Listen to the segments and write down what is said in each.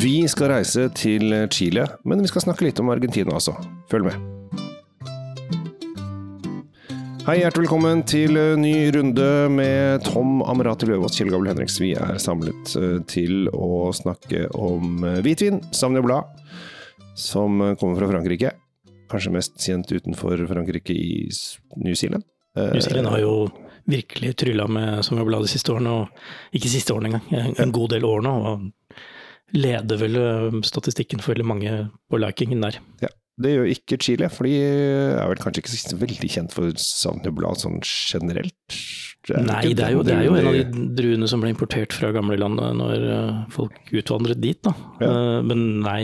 Vi skal reise til Chile, men vi skal snakke litt om Argentina også. Følg med. Hei, hjertelig velkommen til ny runde med Tom Amerati Løvaas, Kjell Gabel Henriks. Vi er samlet eh, til å snakke om eh, hvitvin, Sauvignon Blad, som kommer fra Frankrike. Kanskje mest kjent utenfor Frankrike i New Zealand. Eh, New Zealand har jo virkelig trylla med Sauvignon Blad de siste årene, og ikke siste årene engang, en god del år nå. Og leder vel statistikken for veldig mange på likingen der. Ja, det gjør ikke Chile, for de er vel kanskje ikke så veldig kjent for Sauvignon sånn generelt? Nei, det er, jo, det er jo en av de druene som ble importert fra gamlelandet når eh, folk utvandret dit, da. Ja. Eh, Men nei,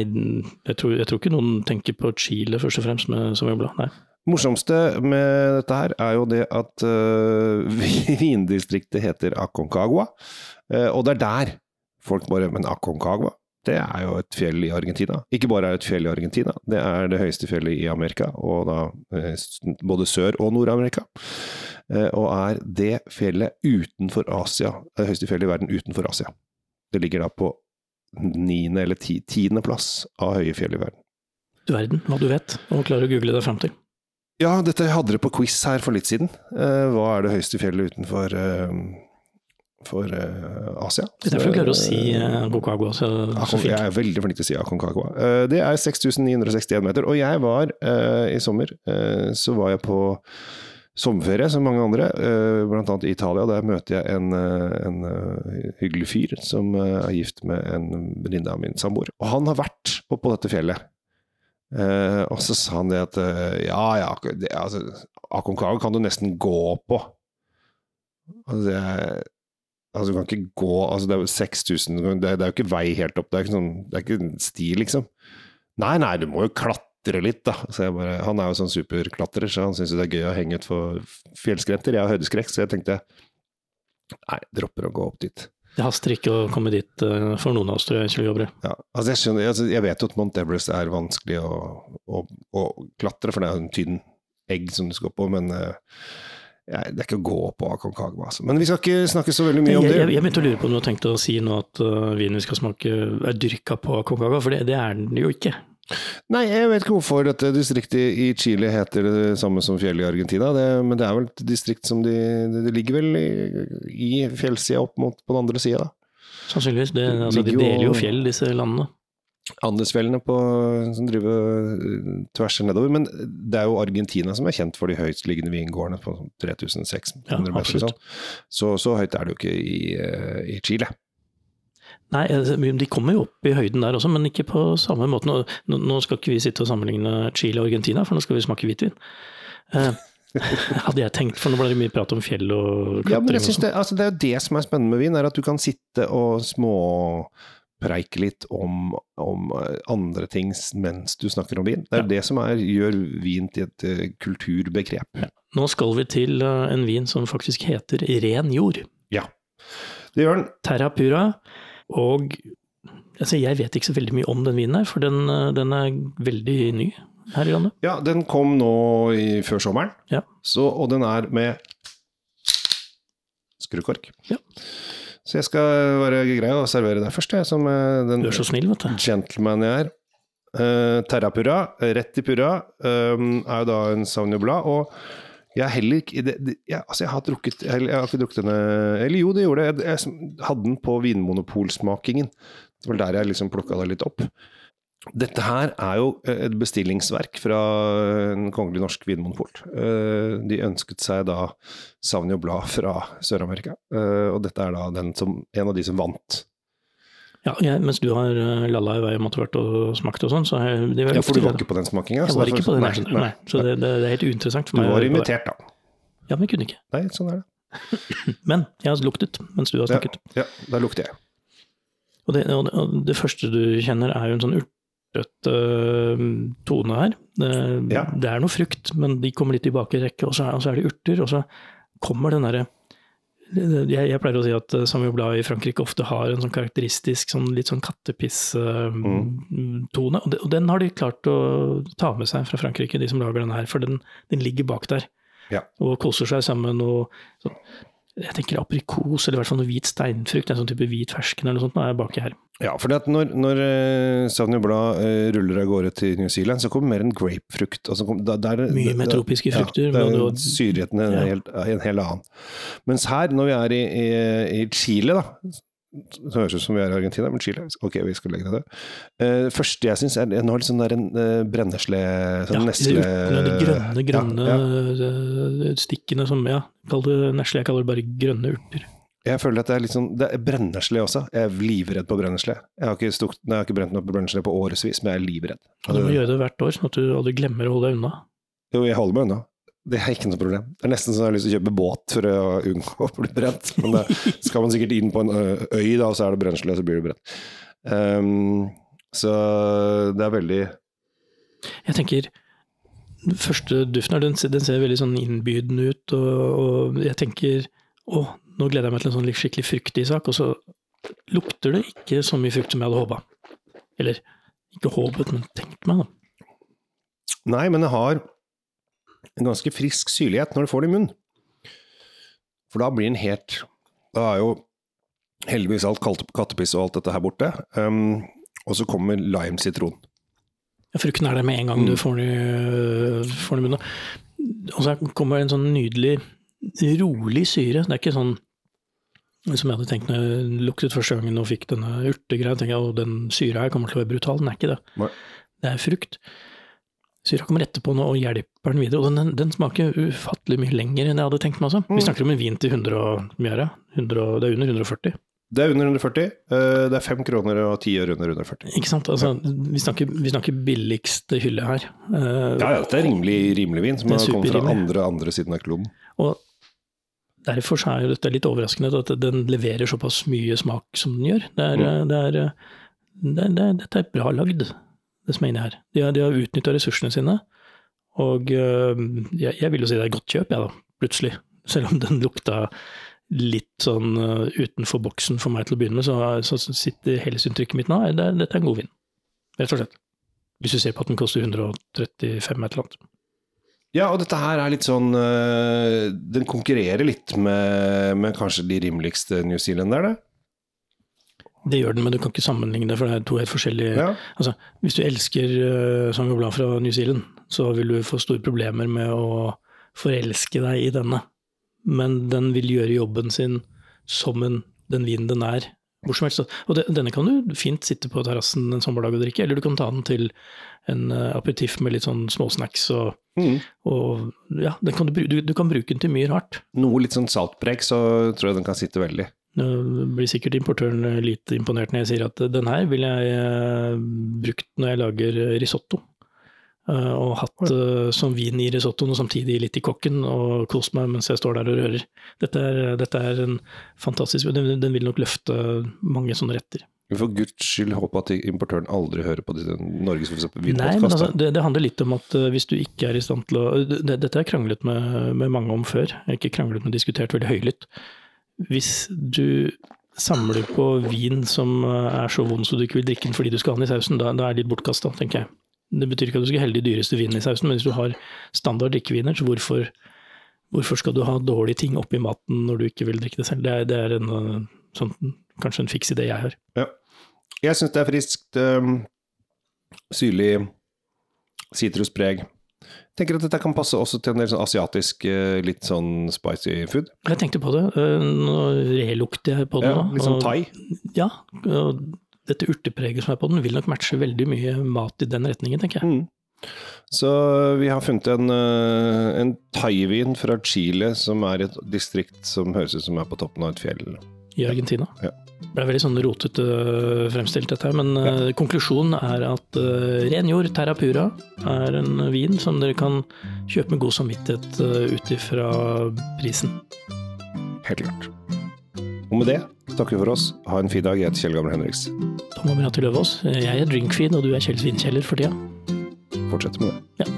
jeg tror, jeg tror ikke noen tenker på Chile først og fremst med Sauvignon Blad. Nei. morsomste med dette her er jo det at uh, vindistriktet heter Aconcagua. uh, og det er der folk bare Men Aconcagua, det er jo et fjell i Argentina. Ikke bare er det et fjell i Argentina, det er det høyeste fjellet i Amerika, og da eh, både Sør- og Nord-Amerika. Eh, og er det fjellet utenfor Asia, det høyeste fjellet i verden utenfor Asia. Det ligger da på niende eller ti, tiendeplass av høye fjell i verden. Du verden hva du vet, og klarer å google deg fram til. Ja, dette hadde dere på quiz her for litt siden. Eh, hva er det høyeste fjellet utenfor for uh, Asia? Det er derfor du klarer å si uh, så, så fint. jeg er veldig flink til å si Aconcagua. Uh, det er 6961 meter. Og jeg var uh, i sommer, eh, så var jeg på sommerferie som mange andre, eh, annet i Italia. Der møter jeg en, eh, en eh, hyggelig fyr som eh, er gift med en venninne av min samboer. Og han har vært oppå dette fjellet. Eh, og så sa han det at eh, ja, ja, det, altså, Aconcagua kan du nesten gå på. Det er, altså, du kan ikke gå altså, Det er jo 6000 det, er- jo ikke vei helt opp. Det er ikke, sånn, det er ikke sti, liksom. Nei, nei, du må jo klatre litt, da. Bare, han er jo sånn superklatrer, så han syns det er gøy å henge utfor fjellskrenter. Jeg har høydeskrekk, så jeg tenkte nei, dropper å gå opp dit. Det haster ikke å komme dit eh, for noen av oss, tror jeg, Kjell Gabriel. Ja, altså jeg, skjønner, altså jeg vet jo at Mount Everest er vanskelig å, å, å klatre, for det er en tynn egg som du skal på, men jeg, det er ikke å gå på Aconcagua. Altså. Men vi skal ikke snakke så veldig mye om det. jeg, jeg begynte å lure på om du har tenkt å si nå at uh, vinen vi skal smake er dyrka på Aconcagua, for det, det er den jo ikke. Nei, jeg vet ikke hvorfor dette distriktet i Chile heter det samme som fjellet i Argentina, det, men det er vel et distrikt som de Det de ligger vel i, i fjellsida opp mot på den andre sida, da. Sannsynligvis. Det, altså, de deler jo fjell, disse landene. Andesfjellene på, som driver eh, tverser nedover. Men det er jo Argentina som er kjent for de høytliggende vingårdene på 3600 Ja, meter. Sånn. Så, så høyt er det jo ikke i, eh, i Chile. Nei, altså, de kommer jo opp i høyden der også, men ikke på samme måte. Nå, nå skal ikke vi sitte og sammenligne Chile og Argentina, for nå skal vi smake hvitvin. Eh, hadde jeg tenkt, for nå ble det mye prat om fjell og Ja, men jeg synes sånn. det, altså det er jo det som er spennende med vin, er at du kan sitte og småpreike litt om, om eh, andre ting mens du snakker om vin. Det er Ja. det som er, gjør vin til et eh, kulturbegrep. Nå skal vi til eh, en vin som faktisk heter Ren jord. Ja. Det gjør den. Terra Pura. Og altså, jeg vet ikke så veldig mye om den vinen her, for den, den er veldig ny her i landet. Ja, den kom nå i, før sommeren, Ja. så, og den er med skrukork. Ja. Så jeg skal være grei og servere deg først, jeg, som eh, den Du er så snill, vet du. gentleman jeg er. Uh, Terrapurra, rett i purra, um, er jo da en Sauvignon Og jeg er heller ikke det, det, jeg, Altså, jeg har drukket Jeg, jeg har ikke drukket denne Eller jo, det gjorde. Jeg, jeg hadde den på Vinmonopolsmakingen. Det var der jeg liksom plukka det litt opp. Dette her er jo eh, et bestillingsverk fra en kongelig norsk vinmonopol. Eh, De ønsket seg da Savnio Blad fra Sør-Amerika, Eh, og dette er da den som, en av de som vant. Ja, jeg, mens du har eh, lalla i vei og måtte vært og smakt og sånn, så har jeg det var Ja, for du var ikke på den smakinga? Jeg var ikke på den, nei, nei, så det, det, er helt uinteressant for Du var invitert, da. Ja, men jeg kunne ikke. Nei, sånn er det. Men jeg har luktet mens du har snakket. ja, da lukter jeg. Og, det, og, det, første du kjenner er jo en sånn urtete uh, tone her. Det, Ja. det er noe frukt, men de kommer litt i bakre rekke, og så, er, og så er det urter, og så kommer den derre jeg, jeg pleier å si at uh, Samuel Blad i Frankrike ofte har en sånn karakteristisk sånn, litt sånn kattepiss-tone. og, de- og den har de klart å ta med seg fra Frankrike, de som lager den her, for den, den ligger bak der. Ja. Og koser seg sammen og sånn jeg tenker aprikos, eller i hvert fall noe hvit steinfrukt, en sånn type hvit fersken eller noe sånt, er baki her. Ja, for når, når uh, Sauvignon Blad uh, ruller av gårde til New Zealand, så kommer mer en grapefrukt. Altså, der, der, Mye med tropiske frukter. Ja, er du- syrligheten er Ja. en, helt, er en hel annen. Mens her, når vi er i, i, i Chile, da så høres ut som vi er i Argentina, men Chile Ok, vi skal legge det der. Uh, Det første jeg syns er har litt sånn der en uh, brennesle sånn ja, nesle... de grønne, grønne Ja, ja. eh, stikkene som, ja, kall det nesle, jeg kaller det bare grønne urter. Jeg føler at det er litt sånn Det er brennesle også. Jeg er livredd på brennesle. Jeg har ikke, stukt, jeg har ikke brent meg på brennesle på årevis, men jeg er livredd. Du må gjøre det hvert år, sånn at du aldri glemmer å holde deg unna. Jo, jeg holder meg unna. Det er ikke noe problem. Det er nesten så jeg har lyst til å kjøpe båt for å unngå å bli brent. Men det, skal man sikkert inn på en øy, da, og så er det brensel, og så blir det brent. Um, så det er veldig Jeg tenker, den første duften den, den ser veldig sånn innbydende ut, og, og jeg tenker, å, nå gleder jeg meg til en sånn skikkelig fruktig sak, og så lukter det ikke så mye frukt som jeg hadde håpa. Eller, ikke håpet, men tenkt meg da. Nei, men det har en ganske frisk syrlighet når du får det i munnen. For da blir den helt Da er jo heldigvis alt kattepiss og alt dette her borte. Um, og så kommer lime-sitron. Frukten er der med en gang du Mm. får den i, får den i munnen. Og så kommer en sånn nydelig, rolig syre. Det er ikke sånn som jeg hadde tenkt når jeg luktet første gangen og fikk denne urtegreia. Den syra her kommer til å være brutal. Den er ikke det. Nei. Det er frukt. Syra kommer etterpå nå og hjelper den videre. Og den, den smaker ufattelig mye lenger enn jeg hadde tenkt meg. Mm. Vi snakker om en vin til 100 og mye her, det? 100, det er under 140. Det er under 140. eh, det er fem kroner og ti øre under 140. Ikke sant? Altså, vi, snakker, vi snakker billigste hylle her. Eh, Ja, ja, det er rimelig, rimelig vin, som har kommet fra andre, andre siden av kloden. Og derfor er jo dette litt overraskende, at den leverer såpass mye smak som den gjør. Det er, Mm. det er, det er, det dette er bra lagd, det som er inni her. De har, de har utnytta ressursene sine, og øh, jeg, jeg vil jo si det er godt kjøp, jeg da, plutselig. Selv om den lukta litt sånn øh, utenfor boksen for meg til å begynne med, så, så sitter helhetsinntrykket mitt nå, det, er- dette er en god vin. Rett og slett. Hvis du ser på at den koster 135 et eller annet. Ja, og dette her er litt sånn eh, Den konkurrerer litt med, med kanskje de rimeligste New Zealanderne. Det gjør den, men du kan ikke sammenligne det, for det er to helt forskjellige Ja. Altså, hvis du elsker uh, Sauvignon Blanc fra New Zealand, så vil du få store problemer med å forelske deg i denne. Men den vil gjøre jobben sin som en, den vinen den er, hvor som helst. Og denne kan du fint sitte på terrassen en sommerdag og drikke, eller du kan ta den til en uh, aperitiff med litt sånn småsnacks. Og, Mm. og ja, den kan du, du, du kan bruke den til mye rart. Noe litt sånn saltpreg, så tror jeg den kan sitte veldig. Nå blir sikkert importøren litt imponert når jeg sier at den her ville jeg eh, brukt når jeg lager risotto. Eh, Og hatt eh, som vin i risottoen og samtidig litt i kokken, og kost meg mens jeg står der og rører. Dette er, dette er en fantastisk den, den vil nok løfte mange sånne retter. Vi får guds skyld håpe at importøren aldri hører på den Norges vinpodkast. altså, det, det handler litt om at hvis du ikke er i stand til å det, Dette har jeg kranglet med, med mange om før. Jeg har ikke kranglet, men diskutert veldig høylytt. Hvis du samler på vin som eh, er så vond så du ikke vil drikke den fordi du skal ha den i sausen, da, da er det litt bortkasta, tenker jeg. Det betyr ikke at du skal helle de dyreste vinene i sausen, men hvis du har standard drikkeviner, så hvorfor, hvorfor skal du ha dårlige ting oppi maten når du ikke vil drikke det selv? Det er, det er en, eh, sånn, kanskje en fiks idé jeg har. Ja. Jeg syns det er friskt, um, syrlig, sitruspreg. Tenker at dette kan passe også til en del sånn asiatisk, eh, litt sånn spicy food. Jeg tenkte på det. eh, Nå relukter jeg på det. Ja, nå. litt sånn thai. Ja, og dette urtepreget som er på den, vil nok matche veldig mye mat i den retningen, tenker jeg. Mm. Så vi har funnet en, eh, en thaivin fra Chile, som er et distrikt som høres ut som er på toppen av et fjell. I Argentina. Ja. Det ble veldig sånn rotete fremstilt, dette her, men eh, konklusjonen er at uh, ren jord, Terra Pura, er en vin som dere kan kjøpe med god samvittighet uh, ut ifra prisen. Helt klart. Og med det takker vi for oss. Ha en fin dag. Jeg heter Kjell Gamle Henriks. Thomas Beate Løvaas, jeg er drinkfeed, og du er Kjells vinkjeller for tida. Fortsett med det. Ja.